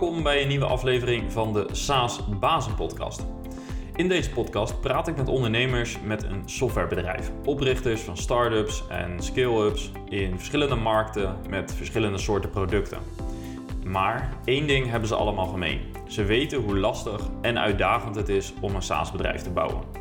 Welkom bij een nieuwe aflevering van de SaaS Bazen Podcast. In deze podcast praat ik met ondernemers met een softwarebedrijf, oprichters van start-ups en scale-ups in verschillende markten met verschillende soorten producten. Maar één ding hebben ze allemaal gemeen. Ze weten hoe lastig en uitdagend het is om een SaaS-bedrijf te bouwen.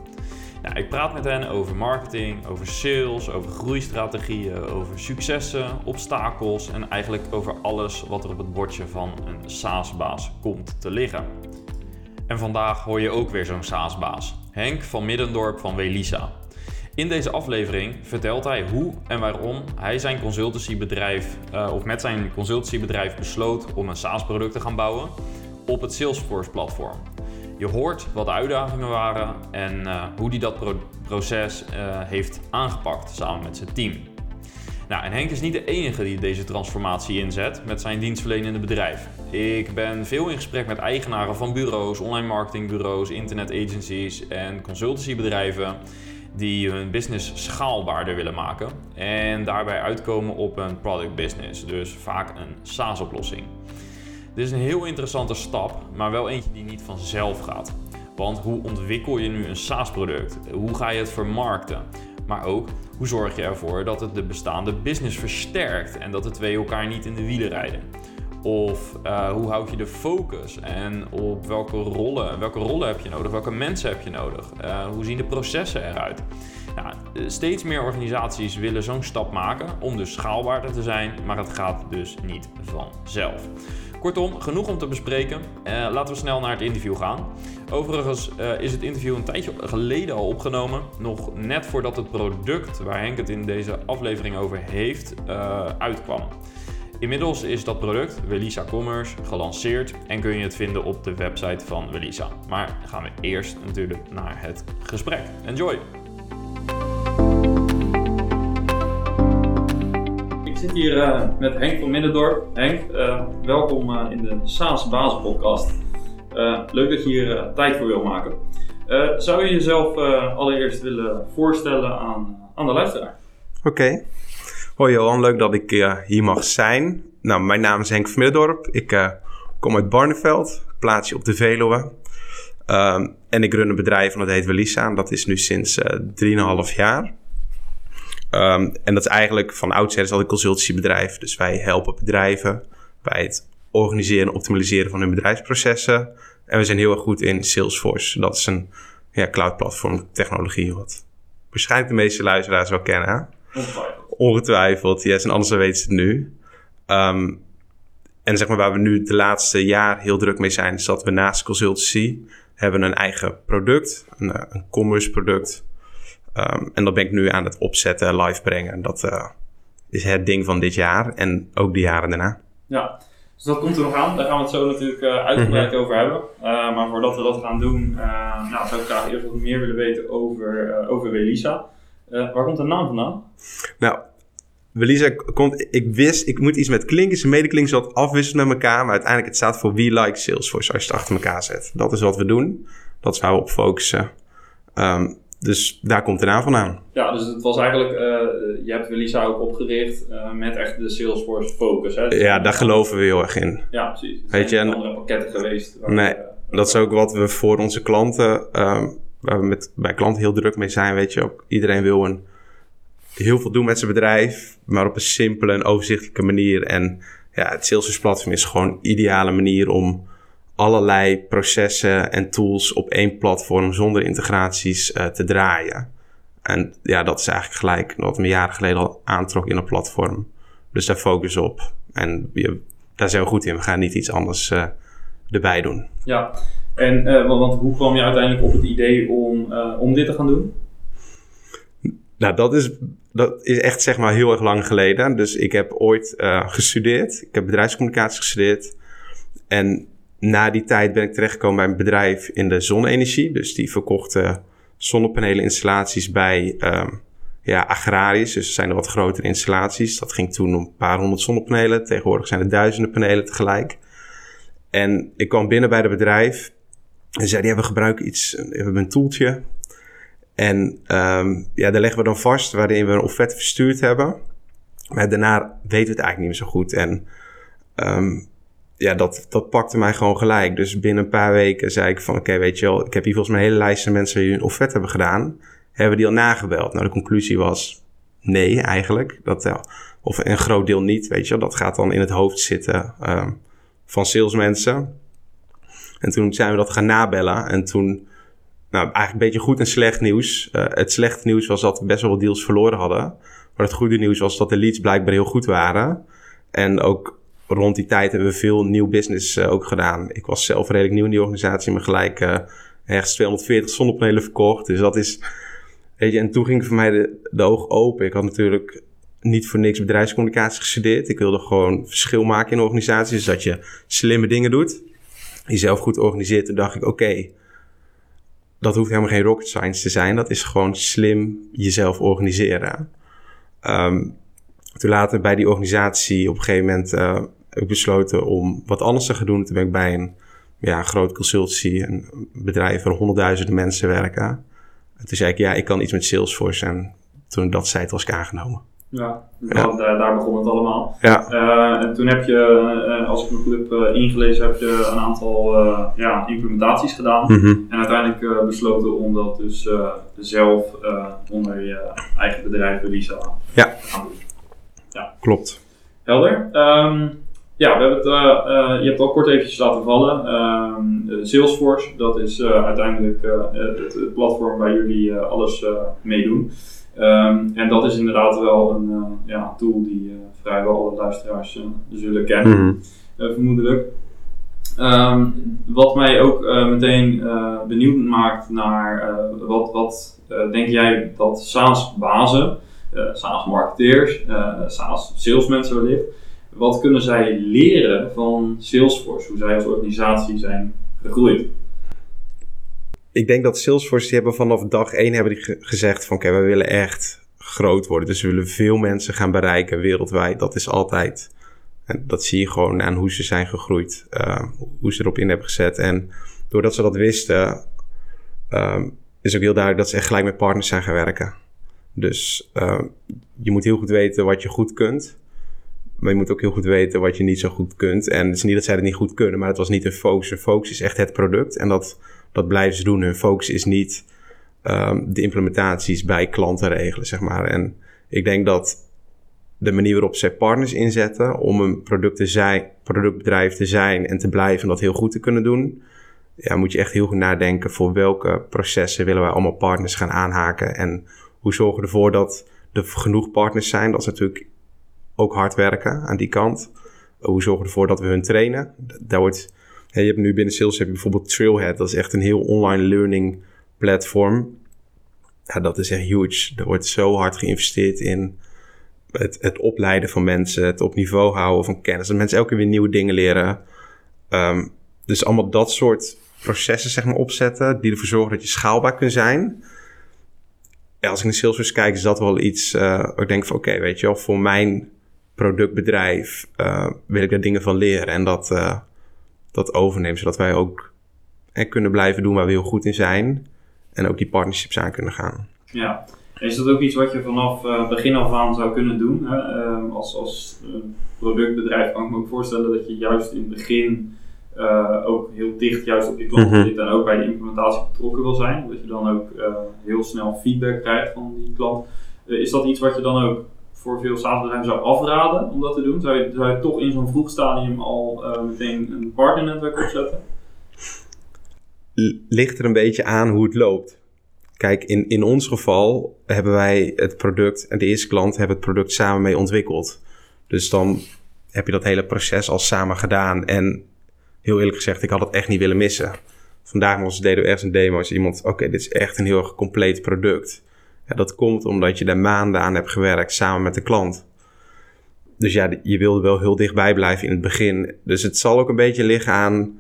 Nou, ik praat met hen over marketing, over sales, over groeistrategieën, over successen, obstakels en eigenlijk over alles wat er op het bordje van een SaaS-baas komt te liggen. En vandaag hoor je ook weer zo'n SaaS-baas, Henk van Middendorp van Welisa. In deze aflevering vertelt hij hoe en waarom hij zijn consultancybedrijf, uh, of met zijn consultancybedrijf besloot om een SaaS-product te gaan bouwen op het Salesforce-platform. Je hoort wat de uitdagingen waren en uh, hoe hij dat proces uh, heeft aangepakt samen met zijn team. Nou, en Henk is niet de enige die deze transformatie inzet met zijn dienstverlenende bedrijf. Ik ben veel in gesprek met eigenaren van bureaus, online marketingbureaus, internet agencies en consultancybedrijven die hun business schaalbaarder willen maken en daarbij uitkomen op een product business, dus vaak een SaaS-oplossing. Dit is een heel interessante stap, maar wel eentje die niet vanzelf gaat. Want hoe ontwikkel je nu een SaaS-product? Hoe ga je het vermarkten? Maar ook hoe zorg je ervoor dat het de bestaande business versterkt en dat de twee elkaar niet in de wielen rijden? Of uh, hoe houd je de focus en op welke rollen, welke rollen heb je nodig? Welke mensen heb je nodig? Uh, hoe zien de processen eruit? Nou, steeds meer organisaties willen zo'n stap maken om dus schaalbaarder te zijn, maar het gaat dus niet vanzelf. Kortom, genoeg om te bespreken. Uh, laten we snel naar het interview gaan. Overigens uh, is het interview een tijdje geleden al opgenomen. Nog net voordat het product waar Henk het in deze aflevering over heeft, uh, uitkwam. Inmiddels is dat product, Welisa Commerce, gelanceerd en kun je het vinden op de website van Welisa. Maar gaan we eerst natuurlijk naar het gesprek. Enjoy! Zit hier uh, met Henk van Middendorp. Henk, uh, welkom uh, in de SaaS Basis podcast. leuk dat je hier tijd voor wil maken. zou je jezelf allereerst willen voorstellen aan, aan de luisteraar? Oké. Hoi Johan, leuk dat ik hier mag zijn. Nou, mijn naam is Henk van Middendorp. Ik kom uit Barneveld, plaatsje op de Veluwe. Um, en ik run een bedrijf en dat heet Welisa. Dat is nu sinds 3,5 jaar. Um, en dat is eigenlijk van oudsher is al een consultancybedrijf. Dus wij helpen bedrijven bij het organiseren en optimaliseren van hun bedrijfsprocessen. En we zijn heel erg goed in Salesforce. Dat is een ja, cloud platform technologie wat waarschijnlijk de meeste luisteraars wel kennen. Ongetwijfeld. Ongetwijfeld, yes. En anders weten ze het nu. Um, en zeg maar waar we nu de laatste jaar heel druk mee zijn, is dat we naast consultancy hebben een eigen product, een, een commerce product. Um, en dat ben ik nu aan het opzetten, live brengen. Dat uh, is het ding van dit jaar en ook de jaren daarna. Ja, dus dat komt er nog aan. Daar gaan we het zo natuurlijk uh, uitgebreid over hebben. Uh, maar voordat we dat gaan doen, nou, zou ik graag eerst wat meer willen weten over, over Welisa. waar komt de naam vandaan? Nou, Welisa komt, ik wist, ik moet iets met klinkers en medeklinkers wat afwisselen met elkaar, maar uiteindelijk het staat voor We Like Salesforce als je het achter elkaar zet. Dat is wat we doen. Dat is waar we op focussen. Um, dus daar komt de naam vandaan. Ja, dus het was eigenlijk, uh, je hebt Welisa ook opgericht uh, met echt de Salesforce focus. Hè? Dus ja, daar geloven we heel erg in. Ja, precies. Er Weet je, andere pakketten geweest. Nee, we, dat is ook wat we voor onze klanten, um, waar we met, bij klanten heel druk mee zijn. Weet je ook, iedereen wil een, heel veel doen met zijn bedrijf, maar op een simpele en overzichtelijke manier. En ja, het Salesforce platform is gewoon een ideale manier om allerlei processen en tools op één platform zonder integraties uh, te draaien. En ja, dat is eigenlijk gelijk wat me jaren geleden al aantrok in een platform. Dus daar focus op. En je, daar zijn we goed in. We gaan niet iets anders uh, erbij doen. Ja, en uh, want hoe kwam je uiteindelijk op het idee om, om dit te gaan doen? Nou, dat is, dat is echt zeg maar heel erg lang geleden. Dus ik heb ooit gestudeerd. Ik heb bedrijfscommunicatie gestudeerd. En na die tijd ben ik terechtgekomen bij een bedrijf in de zonne-energie. Dus die verkochten zonnepaneleninstallaties bij um, ja, agrariërs. Dus er zijn er wat grotere installaties. Dat ging toen om een paar honderd zonnepanelen. Tegenwoordig zijn er duizenden panelen tegelijk. En ik kwam binnen bij het bedrijf en zei: ja, we gebruiken iets, we hebben een toeltje. En um, ja, daar leggen we dan vast waarin we een offerte verstuurd hebben. Maar daarna weten we het eigenlijk niet meer zo goed. En um, ja, dat, dat pakte mij gewoon gelijk. Dus binnen een paar weken zei ik van... oké, weet je wel, ik heb hier volgens mij een hele lijst van mensen... die een offerte hebben gedaan. Hebben die al nagebeld? Nou, de conclusie was nee eigenlijk. Dat, ja, of een groot deel niet, weet je wel. Dat gaat dan in het hoofd zitten um, van salesmensen. En toen zijn we dat gaan nabellen. En toen, nou, eigenlijk een beetje goed en slecht nieuws. Uh, het slechte nieuws was dat we best wel wat deals verloren hadden. Maar het goede nieuws was dat de leads blijkbaar heel goed waren. En ook rond die tijd hebben we veel nieuw business uh, ook gedaan. Ik was zelf redelijk nieuw in die organisatie, maar gelijk uh, ergens 240 zonnepanelen verkocht. Dus dat is, weet je, en toen ging voor mij de, de oog open. Ik had natuurlijk niet voor niks bedrijfscommunicatie gestudeerd. Ik wilde gewoon verschil maken in de organisatie. Dus dat je slimme dingen doet, jezelf goed organiseert. Toen dacht ik, oké, dat hoeft helemaal geen rocket science te zijn. Dat is gewoon slim jezelf organiseren. Um, toen later bij die organisatie op een gegeven moment uh, heb ik besloten om wat anders te gaan doen. Toen ben ik bij een ja, groot consultancy, een bedrijf waar honderdduizenden mensen werken. En toen zei ik, ja, ik kan iets met Salesforce. En toen ik dat zei, was ik aangenomen. Ja, ja. Daar, daar, begon het allemaal. Ja. Uh, en toen heb je, uh, als ik me goed heb ingelezen, heb je een aantal ja, implementaties gedaan. Mm -hmm. En uiteindelijk besloten om dat dus zelf onder je eigen bedrijf, Lisa, ja. te gaan doen. Ja. Klopt. Helder. Um, ja, we hebben het, je hebt het al kort eventjes laten vallen. Um, Salesforce, dat is uiteindelijk het, het, platform waar jullie alles mee doen. Um, en dat is inderdaad wel een uh, ja, tool die uh, vrijwel alle luisteraars uh, zullen kennen, mm -hmm. vermoedelijk. Um, wat mij ook meteen benieuwd maakt naar wat, wat denk jij dat SaaS-bazen, SaaS-marketeers, SaaS-salesmensen wellicht, wat kunnen zij leren van Salesforce, hoe zij als organisatie zijn gegroeid? ik denk dat Salesforce die hebben vanaf dag één hebben die gezegd van oké, okay, we willen echt groot worden. Dus we willen veel mensen gaan bereiken wereldwijd. Dat is altijd, en dat zie je gewoon aan hoe ze zijn gegroeid, uh, hoe ze erop in hebben gezet. En doordat ze dat wisten, um, is ook heel duidelijk dat ze echt gelijk met partners zijn gaan werken. Dus uh, je moet heel goed weten wat je goed kunt. Maar je moet ook heel goed weten wat je niet zo goed kunt. En het is niet dat zij het niet goed kunnen, maar het was niet een focus. Een focus is echt het product. En dat dat blijven ze doen. Hun focus is niet um, de implementaties bij klanten regelen, zeg maar. En ik denk dat de manier waarop zij partners inzetten om een product te zijn, productbedrijf te zijn en te blijven en dat heel goed te kunnen doen, ja, moet je echt heel goed nadenken voor welke processen willen wij allemaal partners gaan aanhaken en hoe zorgen we ervoor dat er genoeg partners zijn. Dat is natuurlijk ook hard werken aan die kant. Hoe zorgen we ervoor dat we hun trainen? Daar wordt je hebt nu binnen sales heb bijvoorbeeld Trailhead. Dat is echt een heel online learning platform. Dat is echt huge. Er wordt zo hard geïnvesteerd in het, het opleiden van mensen, het op niveau houden van kennis. Dat mensen elke keer weer nieuwe dingen leren. Um, dus allemaal dat soort processen zeg maar, opzetten die ervoor zorgen dat je schaalbaar kunt zijn. Als ik naar Salesforce kijk, is dat wel iets uh, ik denk van oké, weet je wel, voor mijn productbedrijf uh, wil ik daar dingen van leren. En dat, uh, dat overnemen, zodat wij ook eh, kunnen blijven doen waar we heel goed in zijn en ook die partnerships aan kunnen gaan. Ja, is dat ook iets wat je vanaf uh, begin af aan zou kunnen doen? Hè? Uh, als als productbedrijf kan ik me ook voorstellen dat je juist in het begin ook heel dicht juist op je klant Mhm. zit en ook bij de implementatie betrokken wil zijn. Dat je dan ook heel snel feedback krijgt van die klant. is dat iets wat je dan ook voor veel SaaS-bedrijven zou afraden om dat te doen? Zou je, zou je toch in zo'n vroeg stadium al uh, meteen een partnernetwerk opzetten? Ligt er een beetje aan hoe het loopt. Kijk, in, in ons geval hebben wij het product en de eerste klant hebben het product samen mee ontwikkeld. Dus dan heb je dat hele proces al samen gedaan. En heel eerlijk gezegd, ik had het echt niet willen missen. Vandaag was deden we ergens een demo. Is iemand, oké, dit is echt een heel compleet product. Ja, dat komt omdat je daar maanden aan hebt gewerkt samen met de klant. Dus ja, je wilde wel heel dichtbij blijven in het begin. Dus het zal ook een beetje liggen aan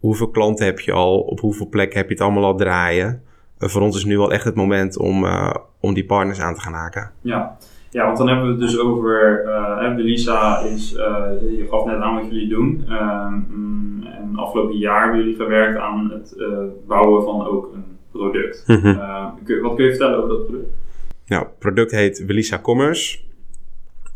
hoeveel klanten heb je al, op hoeveel plekken heb je het allemaal al draaien. Uh, voor ons is nu wel echt het moment om, uh, om die partners aan te gaan haken. Ja. ja, want dan hebben we het dus over, uh, Belisa is, je gaf net aan wat jullie doen. Um, en afgelopen jaar hebben jullie gewerkt aan het bouwen van ook een product. Mhm. Uh, kun, wat kun je vertellen over dat product? Nou, het product heet Welisa Commerce.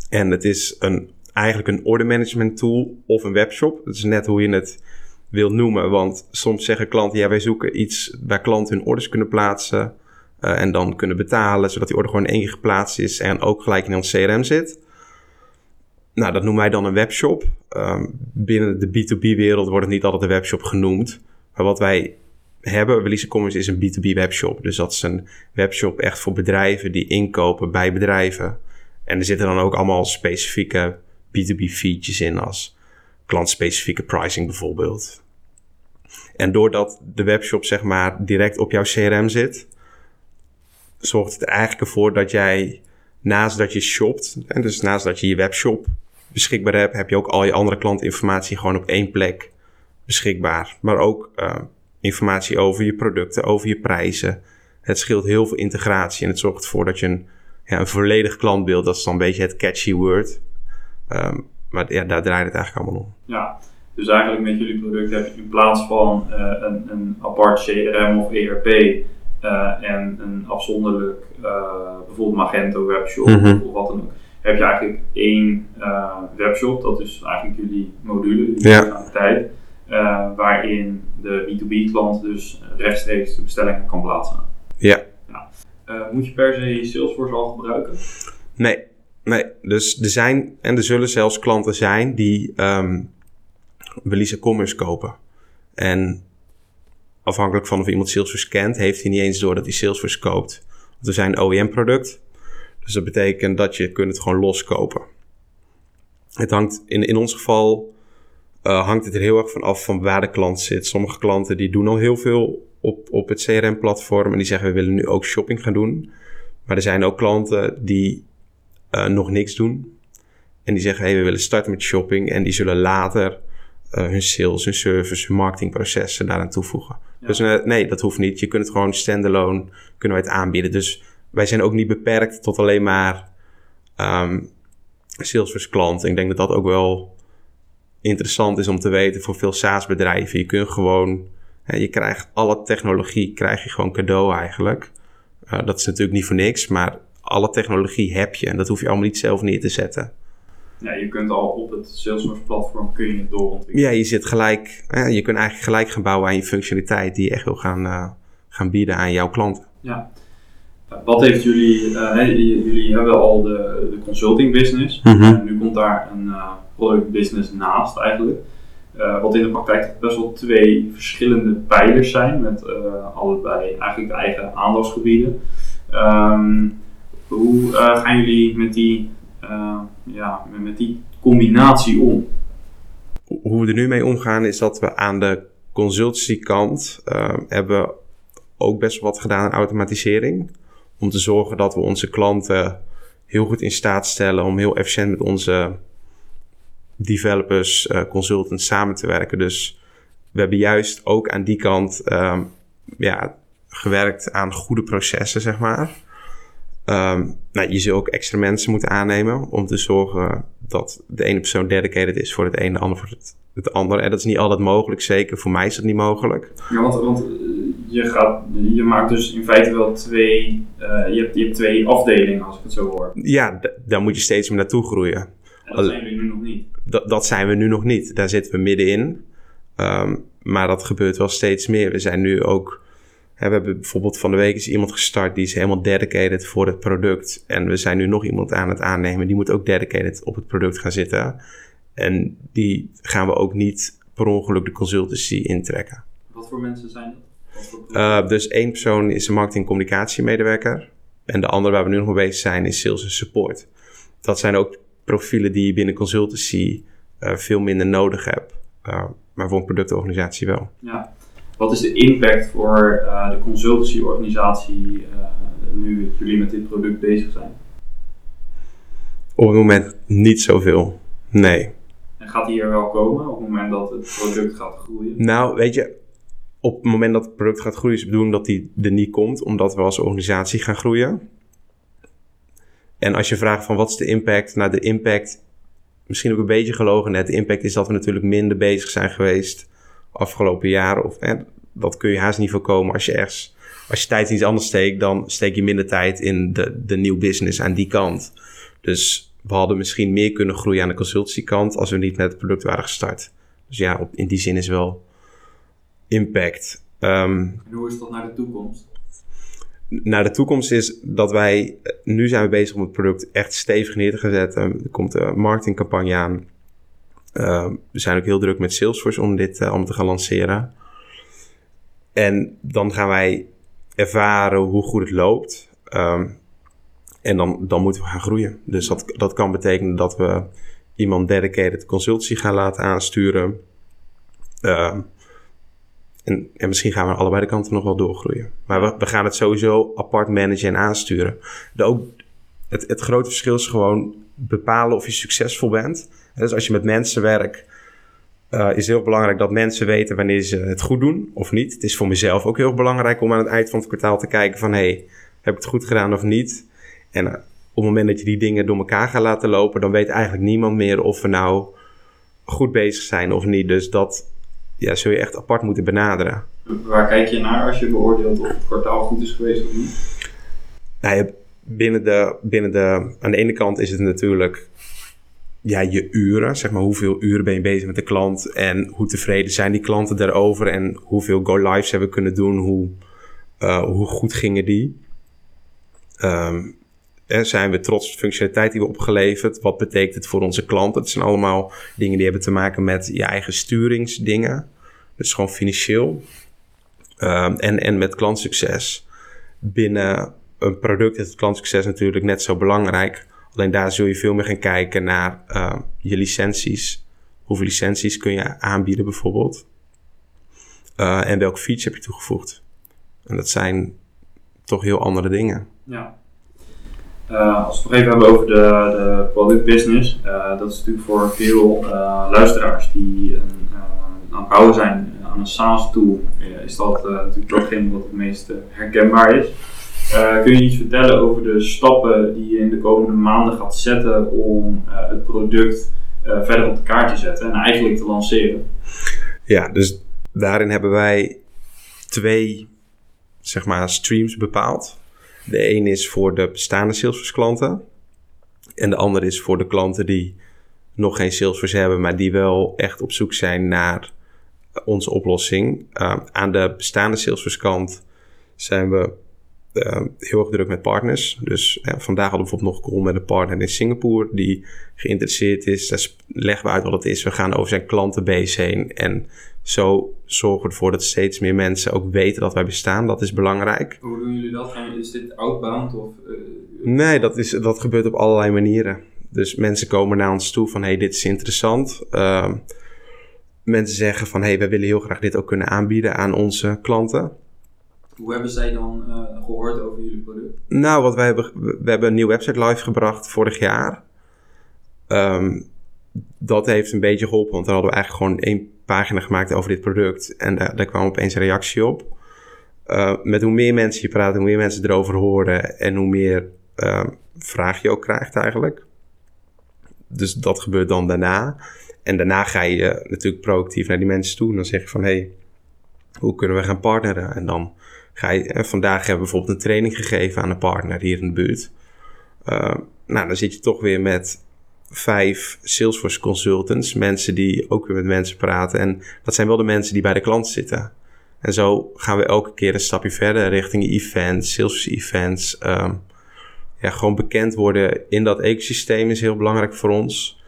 En het is een eigenlijk een order management tool of een webshop. Dat is net hoe je het wilt noemen. Want soms zeggen klanten, ja, wij zoeken iets waar klanten hun orders kunnen plaatsen. Uh, en dan kunnen betalen, zodat die order gewoon in één keer geplaatst is en ook gelijk in ons CRM zit. Nou, dat noemen wij dan een webshop. Um, binnen de B2B-wereld wordt het niet altijd een webshop genoemd. Maar wat wij hebben, Release Commerce is een B2B webshop. Dus dat is een webshop echt voor bedrijven die inkopen bij bedrijven. En er zitten dan ook allemaal specifieke B2B features in als klantspecifieke pricing bijvoorbeeld. En doordat de webshop zeg maar direct op jouw CRM zit, zorgt het er eigenlijk ervoor dat jij naast dat je shopt, en dus naast dat je je webshop beschikbaar hebt, heb je ook al je andere klantinformatie gewoon op één plek beschikbaar. Maar ook uh, informatie over je producten, over je prijzen. Het scheelt heel veel integratie en het zorgt ervoor dat je een, ja, een volledig klantbeeld, dat is dan een beetje het catchy word. Um, maar ja, daar draait het eigenlijk allemaal om. Ja, dus eigenlijk met jullie product heb je in plaats van uh, een, een apart CRM of ERP uh, en een afzonderlijk uh, bijvoorbeeld Magento webshop mm -hmm. of wat dan ook, heb je eigenlijk één webshop, dat is eigenlijk jullie module, jullie ja. Uh, waarin de B2B klant dus rechtstreeks de bestellingen kan plaatsen. Ja. ja. Uh, moet je per se Salesforce al gebruiken? Nee, nee. Dus er zijn en er zullen zelfs klanten zijn die um, Belisa Commerce kopen. En afhankelijk van of iemand Salesforce kent, heeft hij niet eens door dat hij Salesforce koopt. Want we zijn een OEM-product. Dus dat betekent dat je kunt het gewoon loskopen. Het hangt in, in ons geval uh, hangt het er heel erg van af van waar de klant zit. Sommige klanten die doen al heel veel op, op het CRM-platform en die zeggen we willen nu ook shopping gaan doen. Maar er zijn ook klanten die uh, nog niks doen. En die zeggen hey, we willen starten met shopping en die zullen later uh, hun sales, hun service, hun marketingprocessen daaraan toevoegen. Ja. Dus nee, dat hoeft niet. Je kunt het gewoon standalone, kunnen wij het aanbieden. Dus wij zijn ook niet beperkt tot alleen maar um, Salesforce klanten. Ik denk dat dat ook wel interessant is om te weten voor veel SaaS-bedrijven. Je kunt gewoon, je krijgt alle technologie, krijg je gewoon cadeau eigenlijk. Uh, dat is natuurlijk niet voor niks, maar alle technologie heb je en dat hoef je allemaal niet zelf neer te zetten. Ja, je kunt al op het Salesforce-platform kun je het doorontwikkelen. Ja, je zit gelijk, je kunt eigenlijk gelijk gaan bouwen aan je functionaliteit die je echt wil gaan, uh, gaan bieden aan jouw klanten. Ja. Wat heeft jullie, uh, jullie hebben al de, de consulting business. Mm -hmm. en nu komt daar een product business naast eigenlijk. Uh, wat in de praktijk best wel twee verschillende pijlers zijn, met allebei eigenlijk de eigen aandachtsgebieden. Um, hoe gaan jullie met die, ja, met die combinatie om? Hoe we er nu mee omgaan is dat we aan de consultancykant hebben ook best wel wat gedaan aan automatisering. Om te zorgen dat we onze klanten heel goed in staat stellen om heel efficiënt met onze developers, uh, consultants samen te werken. Dus we hebben juist ook aan die kant um, ja, gewerkt aan goede processen, zeg maar. Um, nou, je zult ook extra mensen moeten aannemen om te zorgen dat de ene persoon dedicated is voor het ene, de ander voor het, het andere. En dat is niet altijd mogelijk, zeker voor mij is dat niet mogelijk. Ja, want, want eh, je, gaat, je maakt dus in feite wel twee, uh, je, hebt, je hebt twee afdelingen als ik het zo hoor. Ja, daar moet je steeds meer naartoe groeien. En dat zijn jullie nu nog niet? Dat, dat zijn we nu nog niet. Daar zitten we middenin. Um, maar dat gebeurt wel steeds meer. We zijn nu ook... Hè, we hebben bijvoorbeeld van de week is iemand gestart... die is helemaal dedicated voor het product. En we zijn nu nog iemand aan het aannemen... die moet ook dedicated op het product gaan zitten. En die gaan we ook niet per ongeluk de consultancy intrekken. Wat voor mensen zijn dat? Uh, dus één persoon is een marketing- en communicatiemedewerker. En de andere waar we nu nog mee bezig zijn is sales en support. Dat zijn ook profielen die je binnen consultancy uh, veel minder nodig hebt. Uh, maar voor een productorganisatie wel. Ja. Wat is de impact voor uh, de consultancyorganisatie nu jullie met dit product bezig zijn? Op het moment niet zoveel. Nee. Gaat die er wel komen op het moment dat het product gaat groeien? Nou, weet je, op het moment dat het product gaat groeien, is bedoeling dat die er niet komt, omdat we als organisatie gaan groeien. En als je vraagt van wat is de impact? Nou, de impact, misschien ook een beetje gelogen net. De impact is dat we natuurlijk minder bezig zijn geweest afgelopen jaren. Of, hè, dat kun je haast niet voorkomen als je als je tijd in iets anders steekt, dan steek je minder tijd in de, de nieuw business aan die kant. Dus we hadden misschien meer kunnen groeien aan de consultiekant als we niet met het product waren gestart. Dus ja, op, in die zin is wel impact. En hoe is dat naar de toekomst? Naar de toekomst is dat wij, nu zijn we bezig om het product echt stevig neer te gaan zetten. Er komt een marketingcampagne aan. Ehm, we zijn ook heel druk met Salesforce om dit uh, om te gaan lanceren. En dan gaan wij ervaren hoe goed het loopt. Ehm, en dan, dan moeten we gaan groeien. Dus dat, dat kan betekenen dat we iemand dedicated consultancy gaan laten aansturen. Uh, en, en, misschien gaan we allebei de kanten nog wel doorgroeien. Maar we, we gaan het sowieso apart managen en aansturen. Ook, het, het grote verschil is gewoon bepalen of je succesvol bent. Dus als je met mensen werkt, uh, is heel belangrijk dat mensen weten wanneer ze het goed doen of niet. Het is voor mezelf ook heel belangrijk om aan het eind van het kwartaal te kijken van... hey, heb ik het goed gedaan of niet? En uh, op het moment dat je die dingen door elkaar gaat laten lopen... dan weet eigenlijk niemand meer of we nou goed bezig zijn of niet. Dus dat ja, zul je echt apart moeten benaderen. Waar kijk je naar als je beoordeelt of het kwartaal goed is geweest of niet? Nou, binnen de, binnen de, aan de ene kant is het natuurlijk ja, je uren, zeg maar hoeveel uren ben je bezig met de klant en hoe tevreden zijn die klanten daarover en hoeveel go-lives hebben we kunnen doen, hoe, uh, hoe goed gingen die. Um, zijn we trots op de functionaliteit die we opgeleverd? Wat betekent het voor onze klanten? Het zijn allemaal dingen die hebben te maken met je eigen sturingsdingen. Dus gewoon financieel. Um, en, en met klantsucces. Binnen een product is het klantsucces natuurlijk net zo belangrijk. Alleen daar zul je veel meer gaan kijken naar uh, je licenties. Hoeveel licenties kun je aanbieden bijvoorbeeld? Uh, en welke feature heb je toegevoegd? En dat zijn toch heel andere dingen. Ja. Uh, als we het nog even hebben over de, de product business, dat is natuurlijk voor veel luisteraars die aan het bouwen zijn aan een SaaS tool, is dat natuurlijk datgene wat het meest herkenbaar is. Kun je iets vertellen over de stappen die je in de komende maanden gaat zetten om het product verder op de kaart te zetten en eigenlijk te lanceren? Ja, dus daarin hebben wij twee zeg maar, streams bepaald. De een is voor de bestaande Salesforce klanten. En de andere is voor de klanten die nog geen Salesforce hebben, maar die wel echt op zoek zijn naar onze oplossing. aan de bestaande Salesforce kant zijn we uh, heel erg druk met partners. Dus uh, vandaag hadden we bijvoorbeeld nog een call met een partner in Singapore die geïnteresseerd is. Daar leggen we uit wat het is. We gaan over zijn klantenbase heen. En zo zorgen we ervoor dat steeds meer mensen ook weten dat wij bestaan. Dat is belangrijk. Hoe doen jullie dat? Is dit outbound? Of, uh, nee, dat, is, dat gebeurt op allerlei manieren. Dus mensen komen naar ons toe van hey, dit is interessant. Ehm, mensen zeggen van hey, we willen heel graag dit ook kunnen aanbieden aan onze klanten. Hoe hebben zij dan uh, gehoord over jullie product? Nou, wat wij hebben, we hebben een nieuwe website live gebracht vorig jaar. Um, dat heeft een beetje geholpen, want dan hadden we eigenlijk gewoon één pagina gemaakt over dit product. En daar, daar kwam opeens een reactie op. Uh, met hoe meer mensen je praat, hoe meer mensen erover horen en hoe meer uh, vraag je ook krijgt eigenlijk. Dus dat gebeurt dan daarna. En daarna ga je natuurlijk proactief naar die mensen toe. En dan zeg je van, hé, hey, hoe kunnen we gaan partneren? En dan Ga je, eh, vandaag hebben we bijvoorbeeld een training gegeven aan een partner hier in de buurt. Uh, nou, dan zit je toch weer met vijf Salesforce consultants. Mensen die ook weer met mensen praten. En dat zijn wel de mensen die bij de klant zitten. En zo gaan we elke keer een stapje verder richting events, Salesforce events. Um, ja, gewoon bekend worden in dat ecosysteem is heel belangrijk voor ons.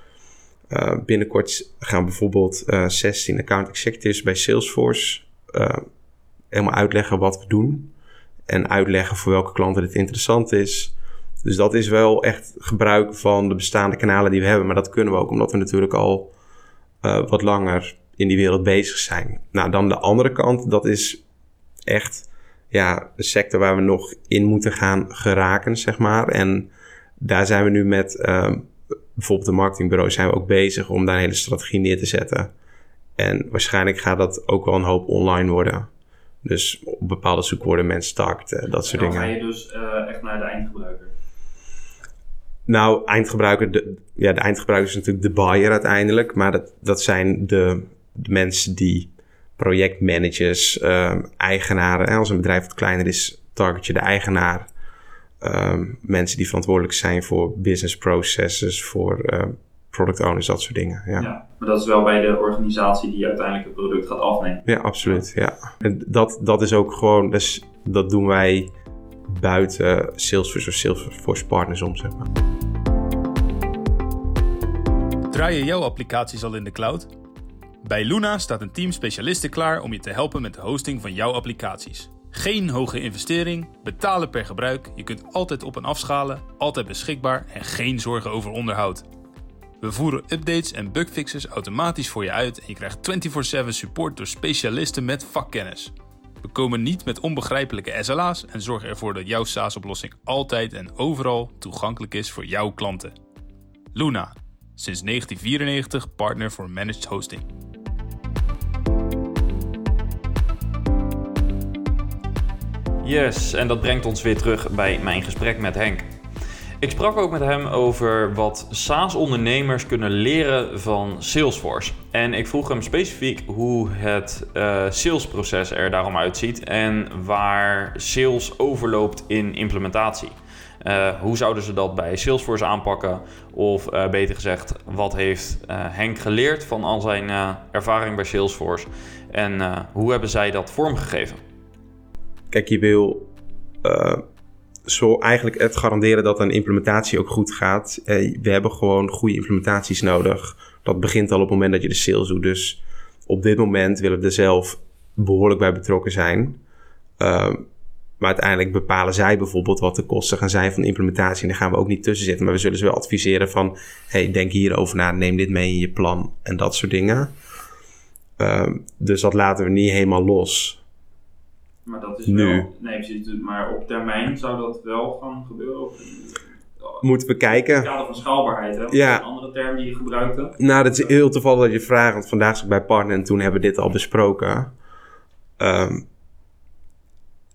Uh, binnenkort gaan bijvoorbeeld uh, 16 account executives bij Salesforce uh, helemaal uitleggen wat we doen. En uitleggen voor welke klanten dit interessant is. Dus dat is wel echt gebruik van de bestaande kanalen die we hebben. Maar dat kunnen we ook omdat we natuurlijk al uh, wat langer in die wereld bezig zijn. Nou, dan de andere kant, dat is echt ja, een sector waar we nog in moeten gaan geraken, zeg maar. En daar zijn we nu met uh, bijvoorbeeld de marketingbureau zijn we ook bezig om daar een hele strategie neer te zetten. En waarschijnlijk gaat dat ook wel een hoop online worden. Dus op bepaalde zoekwoorden mensen targeten, dat soort dingen. Dan ga je dus uh, echt naar de eindgebruiker? Nou, eindgebruiker, de, ja, de eindgebruiker is natuurlijk de buyer uiteindelijk. Maar dat, dat zijn de, de mensen die projectmanagers, uh, eigenaren. En als een bedrijf wat kleiner is, target je de eigenaar. ehm, mensen die verantwoordelijk zijn voor business processes, voor ehm, product owners, dat soort dingen. Ja. ja. maar dat is wel bij de organisatie die uiteindelijk het product gaat afnemen. Ja, absoluut. Ja. En dat, dat is ook gewoon, dus, dat doen wij buiten Salesforce of Salesforce partners om, zeg maar. Draaien jouw applicaties al in de cloud? Bij Luna staat een team specialisten klaar om je te helpen met de hosting van jouw applicaties. Geen hoge investering, betalen per gebruik, je kunt altijd op en afschalen, altijd beschikbaar en geen zorgen over onderhoud. We voeren updates en bugfixes automatisch voor je uit en je krijgt 24/7 support door specialisten met vakkennis. We komen niet met onbegrijpelijke SLA's en zorgen ervoor dat jouw SaaS-oplossing altijd en overal toegankelijk is voor jouw klanten. Luna, sinds 1994 partner voor managed hosting. Yes, en dat brengt ons weer terug bij mijn gesprek met Henk. Ik sprak ook met hem over wat SaaS-ondernemers kunnen leren van Salesforce. En ik vroeg hem specifiek hoe het uh, salesproces er daarom uitziet en waar sales overloopt in implementatie. Uh, hoe zouden ze dat bij Salesforce aanpakken? Of uh, beter gezegd, wat heeft Henk geleerd van al zijn ervaring bij Salesforce? En hoe hebben zij dat vormgegeven? Kijk, je wil zo eigenlijk het garanderen dat een implementatie ook goed gaat. Eh, we hebben gewoon goede implementaties nodig. Dat begint al op het moment dat je de sales doet. Dus op dit moment willen we er zelf behoorlijk bij betrokken zijn. Uh, maar uiteindelijk bepalen zij bijvoorbeeld wat de kosten gaan zijn van de implementatie. En daar gaan we ook niet tussen zitten. Maar we zullen ze wel adviseren van... hey, denk hierover na, neem dit mee in je plan en dat soort dingen. Uh, dus dat laten we niet helemaal los. Maar dat is nu. wel. Nee, precies. Maar op termijn zou dat wel gaan gebeuren? Moeten we kijken. In het kader van schaalbaarheid, hè? ja. een andere term die je gebruikte. Nou, dat is heel toevallig dat je vraagt. Want vandaag zat ik bij partner en toen hebben we dit al besproken. Um,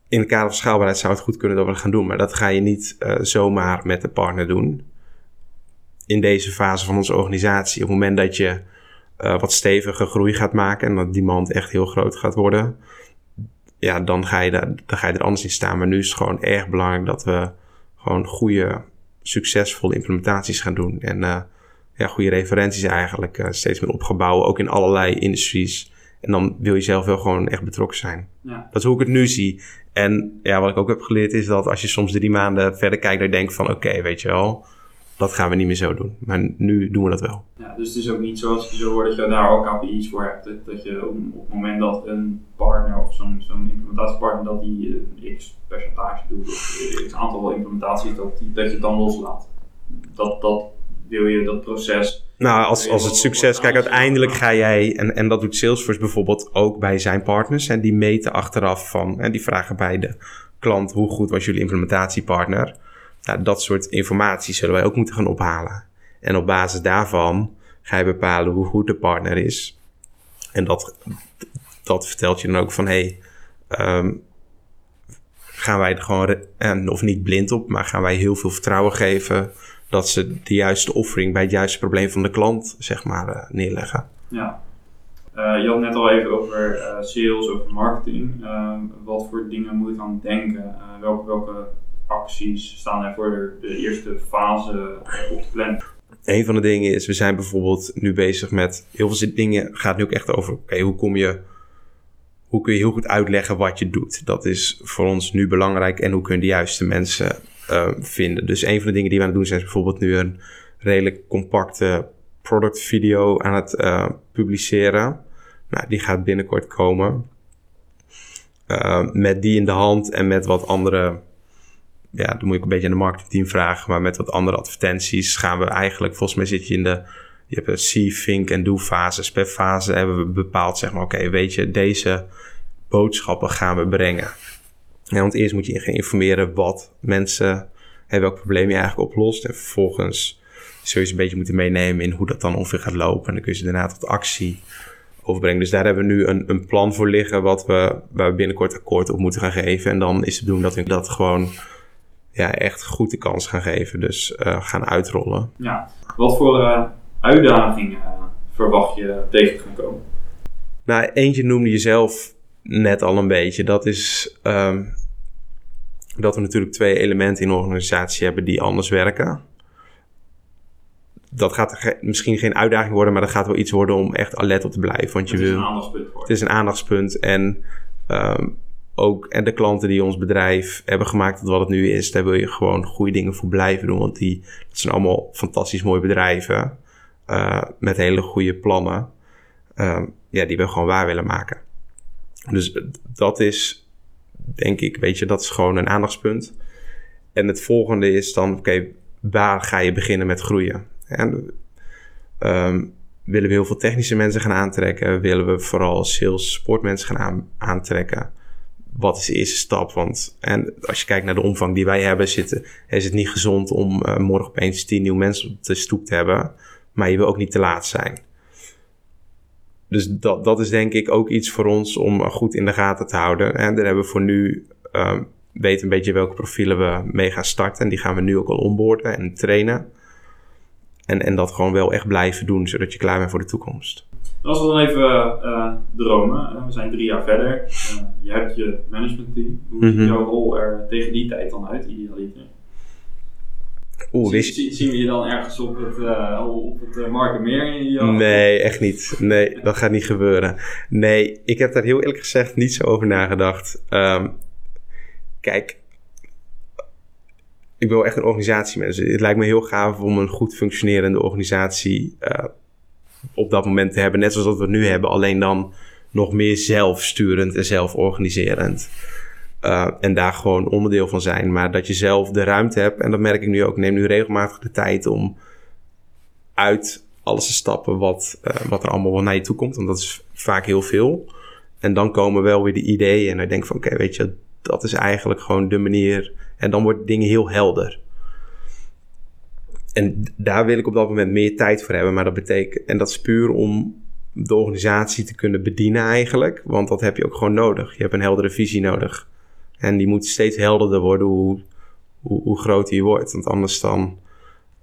in het kader van schaalbaarheid zou het goed kunnen dat we dat gaan doen. Maar dat ga je niet uh, zomaar met de partner doen. In deze fase van onze organisatie. Op het moment dat je uh, wat stevige groei gaat maken en dat die demand echt heel groot gaat worden ja, dan ga, je daar, dan ga je er anders in staan. Maar nu is het gewoon erg belangrijk dat we gewoon goede, succesvolle implementaties gaan doen. En uh, ja, goede referenties eigenlijk uh, steeds meer opgebouwen, ook in allerlei industries. En dan wil je zelf wel gewoon echt betrokken zijn. Ja. Dat is hoe ik het nu zie. En ja, wat ik ook heb geleerd is dat als je soms drie maanden verder kijkt, dan denk je van oké, weet je wel, dat gaan we niet meer zo doen. Maar nu doen we dat wel. Ja, dus het is ook niet zoals je zo hoort dat je daar ook KPI's voor hebt. Dat je op, op het moment dat een partner of zo'n zo'n implementatiepartner dat die uh, x percentage doet of x aantal implementaties, dat, die, dat je het dan loslaat. Dat, dat wil je, dat proces. Nou, als, als het succes, kijk, uiteindelijk ga jij, en, en dat doet Salesforce bijvoorbeeld ook bij zijn partners, en die meten achteraf van, en die vragen bij de klant, hoe goed was jullie implementatiepartner? Nou, dat soort informatie zullen wij ook moeten gaan ophalen. En op basis daarvan ga je bepalen hoe goed de partner is. En dat, dat vertelt je dan ook van, hey, um, gaan wij er gewoon, en, of niet blind op, maar gaan wij heel veel vertrouwen geven dat ze de juiste offering bij het juiste probleem van de klant, zeg maar, uh, neerleggen. Ja. Uh, je had net al even over uh, sales, over marketing. Uh, wat voor dingen moet ik aan denken? welke, welke acties staan er voor de, eerste fase op de plan? Een van de dingen is, we zijn bijvoorbeeld nu bezig met heel veel dingen. Gaat nu ook echt over, oké, hoe kom je, hoe kun je heel goed uitleggen wat je doet? Dat is voor ons nu belangrijk en hoe kun je de juiste mensen uh, vinden. Dus een van de dingen die we aan het doen zijn, bijvoorbeeld nu een redelijk compacte product video aan het uh, publiceren. Nou, die gaat binnenkort komen. Uh, met die in de hand en met wat andere ja, dan moet ik een beetje aan de marketingteam vragen. Maar met wat andere advertenties gaan we eigenlijk, volgens mij zit je in de, je hebt een see, think en do fase. Per fase hebben we bepaald, zeg maar, oké, weet je, deze boodschappen gaan we brengen. Ja, want eerst moet je gaan informeren wat mensen hebben, welk probleem je eigenlijk oplost. En vervolgens zul je een beetje moeten meenemen in hoe dat dan ongeveer gaat lopen. En dan kun je ze daarna tot actie overbrengen. Dus daar hebben we nu een, een plan voor liggen wat we, waar we binnenkort akkoord op moeten gaan geven. En dan is het doen dat we dat gewoon ja, echt goed de kans gaan geven. Dus uh, gaan uitrollen. Ja, wat voor uh, uitdagingen uh, verwacht je tegen te gaan komen? Nou, eentje noemde je zelf net al een beetje. Dat is um, dat we natuurlijk twee elementen in de organisatie hebben die anders werken. Dat gaat ge- misschien geen uitdaging worden, maar dat gaat wel iets worden om echt alert op te blijven. Want je Het is wil, een aandachtspunt het is een aandachtspunt en ehm, ook en de klanten die ons bedrijf hebben gemaakt tot wat het nu is, daar wil je gewoon goede dingen voor blijven doen. Want die, dat zijn allemaal fantastisch mooie bedrijven eh, met hele goede plannen. Ehm, ja, die we gewoon waar willen maken. Dus dat is, denk ik, weet je, dat is gewoon een aandachtspunt. En het volgende is dan, oké, waar ga je beginnen met groeien? En, ehm, willen we heel veel technische mensen gaan aantrekken? Willen we vooral sales support mensen gaan aan- aantrekken? Wat is de eerste stap? Want en als je kijkt naar de omvang die wij hebben, zitten, is het niet gezond om eh, morgen opeens tien nieuwe mensen op de stoep te hebben. Maar je wil ook niet te laat zijn. Dus dat, dat is denk ik ook iets voor ons om eh, goed in de gaten te houden. En daar hebben we voor nu, um, weten een beetje welke profielen we mee gaan starten. En die gaan we nu ook al onboorden en trainen. En, en dat gewoon wel echt blijven doen, zodat je klaar bent voor de toekomst. Als we dan even eh, dromen, eh, we zijn drie jaar verder. Eh, je hebt je managementteam. Hoe ziet Mhm. jouw rol er tegen die tijd dan uit, idealiter? Oeh, wist zie- zien we je dan ergens op het, uh, op het uh, Markenmeer in je Nee, echt niet. Nee, dat gaat niet gebeuren. Nee, ik heb daar heel eerlijk gezegd niet zo over nagedacht. Um, kijk, ik wil echt een organisatiemens. Het lijkt me heel gaaf om een goed functionerende organisatie uh, op dat moment te hebben. Net zoals dat we nu hebben, alleen dan nog meer zelfsturend en zelforganiserend. Uh, en daar gewoon onderdeel van zijn. Maar dat je zelf de ruimte hebt, en dat merk ik nu ook. Neem nu regelmatig de tijd om uit alles te stappen wat, uh, wat er allemaal wel naar je toe komt. Want dat is vaak heel veel. En dan komen wel weer de ideeën. En dan denk ik van, oké, weet je, dat is eigenlijk gewoon de manier. En dan worden dingen heel helder. En daar wil ik op dat moment meer tijd voor hebben. Maar dat betekent, en dat is puur om de organisatie te kunnen bedienen eigenlijk. Want dat heb je ook gewoon nodig. Je hebt een heldere visie nodig. En die moet steeds helderder worden hoe, hoe, hoe groter je wordt. Want anders dan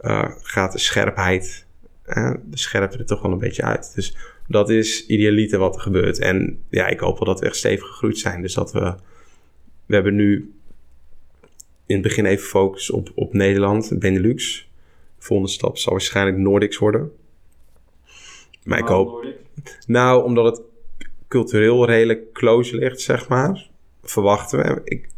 uh, gaat de scherpheid, uh, de scherpte er toch wel een beetje uit. Dus dat is idealiter wat er gebeurt. En ja, ik hoop wel dat we echt stevig gegroeid zijn. Dus dat we, we hebben nu in het begin even focus op, op Nederland, Benelux. De volgende stap zal waarschijnlijk Nordics worden. Maar ik hoop... Nordic? Nou, omdat het cultureel redelijk close ligt, zeg maar. Verwachten we. Ik,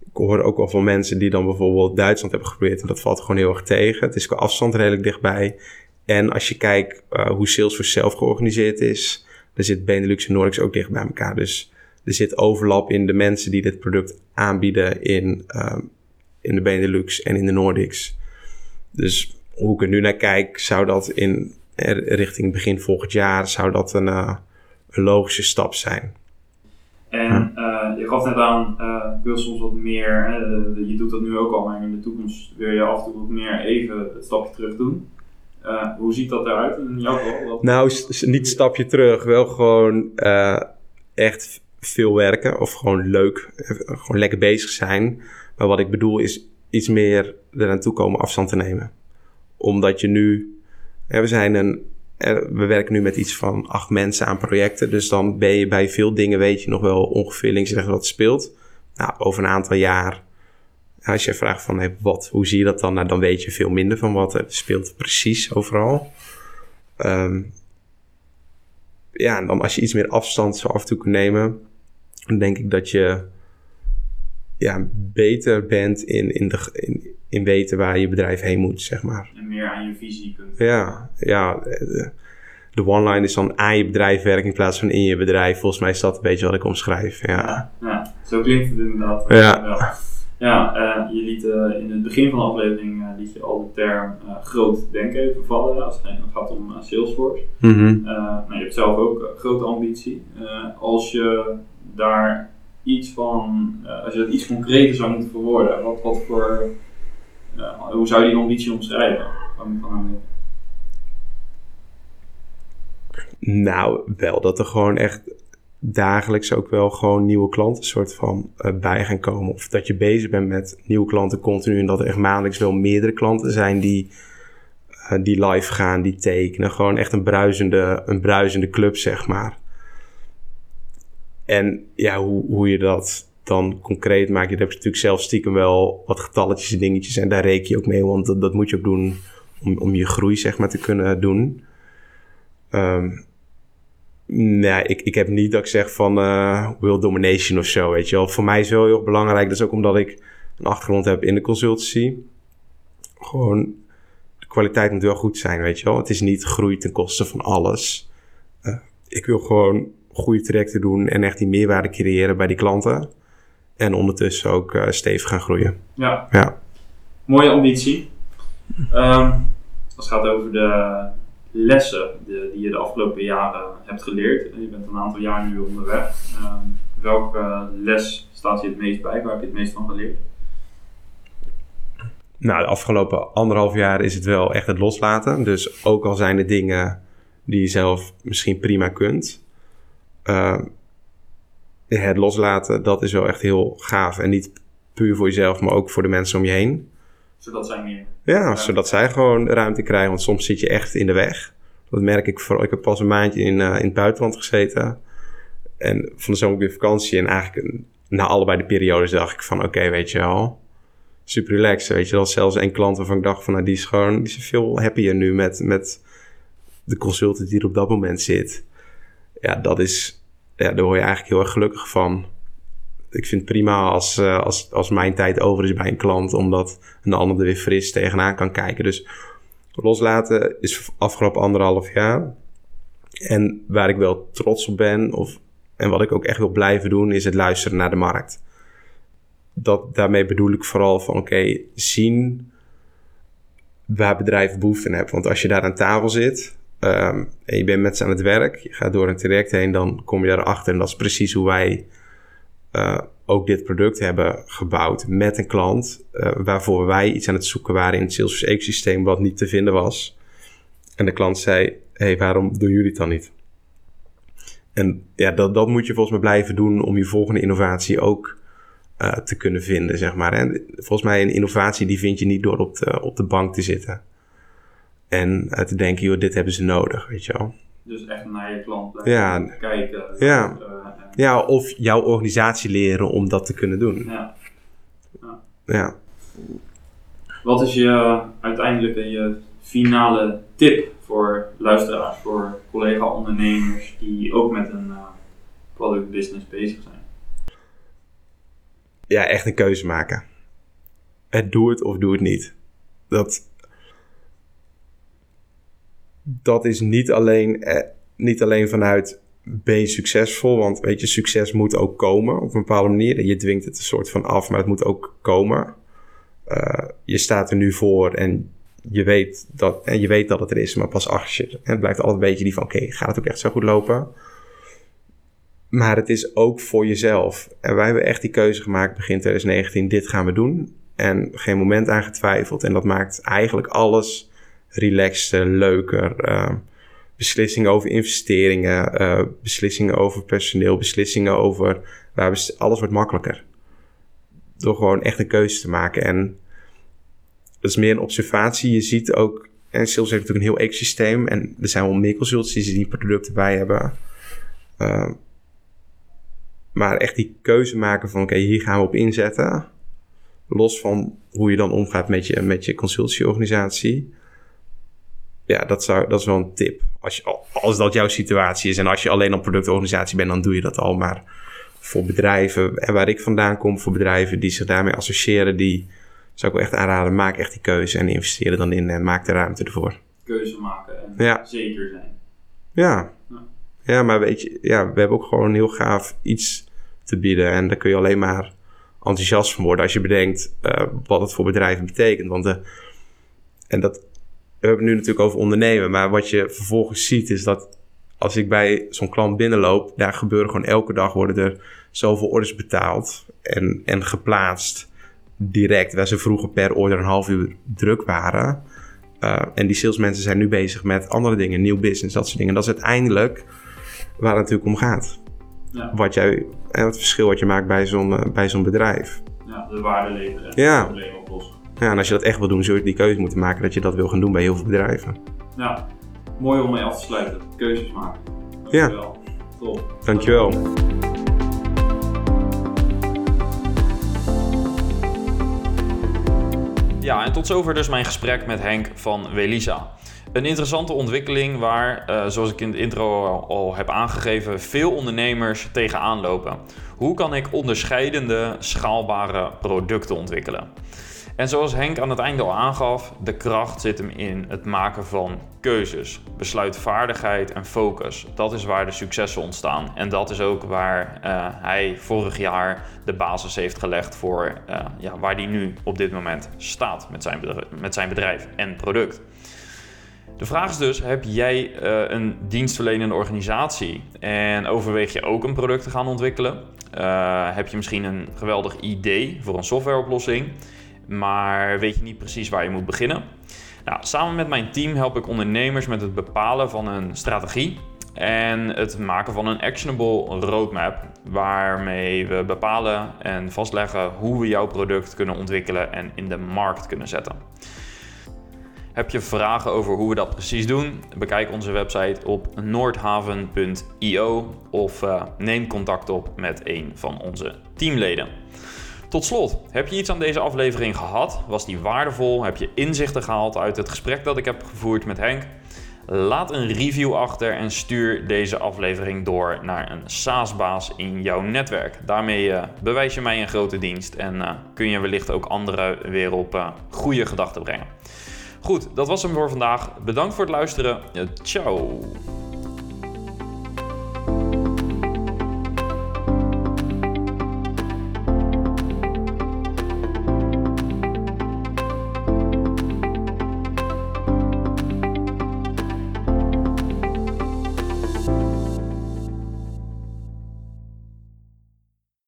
ik hoor ook wel van mensen die dan bijvoorbeeld Duitsland hebben geprobeerd. En dat valt gewoon heel erg tegen. Het is qua afstand redelijk dichtbij. En als je kijkt uh, hoe Salesforce zelf georganiseerd is, dan zit Benelux en Nordics ook dicht bij elkaar. Dus er zit overlap in de mensen die dit product aanbieden in, uh, in de Benelux en in de Nordics. Dus hoe ik er nu naar kijk, zou dat in richting begin volgend jaar zou dat een, uh, een logische stap zijn. En uh, je gaf net aan, uh, wil soms wat meer, hè, je doet dat nu ook al, maar in de toekomst wil je af en toe wat meer even het stapje terug doen. Hoe ziet dat eruit in jouw geval? Nou, niet stapje terug, wel gewoon echt veel werken of gewoon leuk, gewoon lekker bezig zijn. Maar wat ik bedoel is iets meer eraan toe komen afstand te nemen. Omdat je nu, we zijn een we werken nu met iets van acht mensen aan projecten. Dus dan ben je bij veel dingen, weet je nog wel ongeveer links en rechts wat speelt. Nou, over een aantal jaar, als je vraagt van hey, wat, hoe zie je dat dan? Nou, dan weet je veel minder van wat er speelt precies overal. Um, ja, en dan als je iets meer afstand zo af en toe kunt nemen, dan denk ik dat je ja, beter bent in, in, de, in, in weten waar je bedrijf heen moet, zeg maar. En meer aan je visie kunt. Ja, ja. De, de one-line is dan aan je bedrijf werken in plaats van in je bedrijf. Volgens mij is dat een beetje wat ik omschrijf. Ja, ja, ja zo klinkt het inderdaad. Ja, wel. ja uh, je liet uh, in het begin van de aflevering uh, liet je al de term groot denken even vallen als het gaat om Salesforce. Mm -hmm. nou, je hebt zelf ook grote ambitie. als je daar iets van, uh, als je dat iets concreter zou moeten verwoorden, wat, wat voor, uh, hoe zou je die ambitie omschrijven? Nou, wel dat er gewoon echt dagelijks ook wel gewoon nieuwe klanten soort van uh, bij gaan komen. Of dat je bezig bent met nieuwe klanten continu en dat er echt maandelijks wel meerdere klanten zijn die, die live gaan, die tekenen. Gewoon echt een bruisende, een bruisende club, zeg maar. En ja, hoe, hoe je dat dan concreet maak je, dan heb je natuurlijk zelf stiekem wel wat getalletjes en dingetjes. En daar reken je ook mee, want dat, dat moet je ook doen om, om je groei zeg maar te kunnen doen. Ehm, nee, ik, ik heb niet dat ik zeg van uh, will domination of zo, weet je wel. Voor mij is wel heel belangrijk, dat is ook omdat ik een achtergrond heb in de consultancy. Gewoon, de kwaliteit moet wel goed zijn, weet je wel. Het is niet groei ten koste van alles. Uh, ik wil gewoon goede trajecten doen en echt die meerwaarde creëren bij die klanten. En ondertussen ook uh, stevig gaan groeien. Ja. ja. Mooie ambitie. Um, als het gaat over de lessen de, die je de afgelopen jaren hebt geleerd. Je bent een aantal jaar nu onderweg. Um, welke les staat je het meest bij? Waar heb je het meest van geleerd? Nou, de afgelopen anderhalf jaar is het wel echt het loslaten. Dus ook al zijn er dingen die je zelf misschien prima kunt. Uh, het loslaten, dat is wel echt heel gaaf. En niet puur voor jezelf, maar ook voor de mensen om je heen. Zodat zij meer... Ja, zodat zij gewoon ruimte krijgen. Want soms zit je echt in de weg. Dat merk ik vooral. Ik heb pas een maandje in, uh, in het buitenland gezeten. En van de zomer weer vakantie. En eigenlijk na allebei de periodes dacht ik van... Oké, weet je wel. Super relaxed, weet je wel. Zelfs één klant waarvan ik dacht van... Nou, die is gewoon... Die is veel happier nu met, met de consultant die er op dat moment zit. Ja, dat is ja, daar word je eigenlijk heel erg gelukkig van. Ik vind het prima als, uh, als, als mijn tijd over is bij een klant, omdat een ander er weer fris tegenaan kan kijken. Dus loslaten is afgelopen anderhalf jaar. En waar ik wel trots op ben, of, en wat ik ook echt wil blijven doen, is het luisteren naar de markt. Dat, daarmee bedoel ik vooral van oké, zien waar bedrijven behoefte hebben. Want als je daar aan tafel zit Um, en je bent met ze aan het werk, je gaat door een traject heen, dan kom je daarachter. En dat is precies hoe wij uh, ook dit product hebben gebouwd met een klant, uh, waarvoor wij iets aan het zoeken waren in het Salesforce ecosysteem wat niet te vinden was. En de klant zei, hey, waarom doen jullie het dan niet? En ja, dat, dat moet je volgens mij blijven doen om je volgende innovatie ook uh, te kunnen vinden, zeg maar. En volgens mij een innovatie die vind je niet door op de, op de bank te zitten. En te denken, joh, dit hebben ze nodig, weet je wel. Dus echt naar je klant blijven ja. kijken. Ja. Uh, ja, of jouw organisatie leren om dat te kunnen doen. Ja. Ja. ja. Wat is je uiteindelijke je finale tip voor luisteraars, voor collega-ondernemers die ook met een uh, product business bezig zijn? Ja, echt een keuze maken. Het doe het of doe het niet. Dat, dat is niet alleen, eh, niet alleen vanuit ben succesvol, want weet je, succes moet ook komen op een bepaalde manier. Je dwingt het een soort van af, maar het moet ook komen. Uh, je staat er nu voor en je weet dat, en je weet dat het er is, maar pas achter je. En het blijft altijd een beetje die van, oké, gaat het ook echt zo goed lopen? Maar het is ook voor jezelf. En wij hebben echt die keuze gemaakt begin 2019, dit gaan we doen. En geen moment aan getwijfeld. En dat maakt eigenlijk alles relaxter, leuker. Uh, beslissingen over investeringen, uh, beslissingen over personeel, beslissingen over. Alles wordt makkelijker. Door gewoon echt een keuze te maken. En dat is meer een observatie. Je ziet ook. En Sales heeft natuurlijk een heel ecosysteem. En er zijn wel meer consultancies die producten bij hebben. Uh, maar echt die keuze maken van: oké, hier gaan we op inzetten. Los van hoe je dan omgaat met je, met je consultieorganisatie ja, dat, zou, dat is wel een tip. Als, je, als dat jouw situatie is en als je alleen op productorganisatie bent, dan doe je dat al. Maar voor bedrijven, en waar ik vandaan kom, voor bedrijven die zich daarmee associëren, die zou ik wel echt aanraden, maak echt die keuze en investeer er dan in en maak de ruimte ervoor. Keuze maken en ja. zeker zijn. Ja. ja. Ja, maar weet je, ja, we hebben ook gewoon een heel gaaf iets te bieden. En daar kun je alleen maar enthousiast van worden als je bedenkt uh, wat het voor bedrijven betekent. Want de, en dat we hebben het nu natuurlijk over ondernemen, maar wat je vervolgens ziet is dat als ik bij zo'n klant binnenloop, daar gebeuren gewoon elke dag worden er zoveel orders betaald en, en geplaatst direct, waar ze vroeger per order een half uur druk waren. Uh, en die salesmensen zijn nu bezig met andere dingen, nieuw business, dat soort dingen. Dat is uiteindelijk waar het natuurlijk om gaat. Ja. Wat jij, en het verschil wat je maakt bij zo'n, uh, bij zo'n bedrijf. Ja, de waarde leveren en ja. problemen oplossen. Ja, en als je dat echt wil doen, zul je die keuze moeten maken dat je dat wil gaan doen bij heel veel bedrijven. Ja, mooi om mee af te sluiten. Keuzes maken. Dankjewel. Ja. Top. Dankjewel. Ja, en tot zover dus mijn gesprek met Henk van Welisa. Een interessante ontwikkeling waar, eh, zoals ik in de intro al heb aangegeven, veel ondernemers tegenaan lopen. Hoe kan ik onderscheidende, schaalbare producten ontwikkelen? En zoals Henk aan het einde al aangaf, de kracht zit hem in het maken van keuzes, besluitvaardigheid en focus. Dat is waar de successen ontstaan. En dat is ook waar uh, hij vorig jaar de basis heeft gelegd voor uh, ja, waar hij nu op dit moment staat met zijn bedrijf, met zijn bedrijf en product. De vraag is dus: heb jij uh, een dienstverlenende organisatie en overweeg je ook een product te gaan ontwikkelen? heb je misschien een geweldig idee voor een softwareoplossing? Maar weet je niet precies waar je moet beginnen? Nou, samen met mijn team help ik ondernemers met het bepalen van een strategie en het maken van een actionable roadmap, waarmee we bepalen en vastleggen hoe we jouw product kunnen ontwikkelen en in de markt kunnen zetten. Heb je vragen over hoe we dat precies doen? Bekijk onze website op noordhaven.io of uh, neem contact op met een van onze teamleden. Tot slot, heb je iets aan deze aflevering gehad? Was die waardevol? Heb je inzichten gehaald uit het gesprek dat ik heb gevoerd met Henk? Laat een review achter en stuur deze aflevering door naar een SaaS-baas in jouw netwerk. Daarmee uh, bewijs je mij een grote dienst en uh, kun je wellicht ook anderen weer op uh, goede gedachten brengen. Goed, dat was hem voor vandaag. Bedankt voor het luisteren. ciao.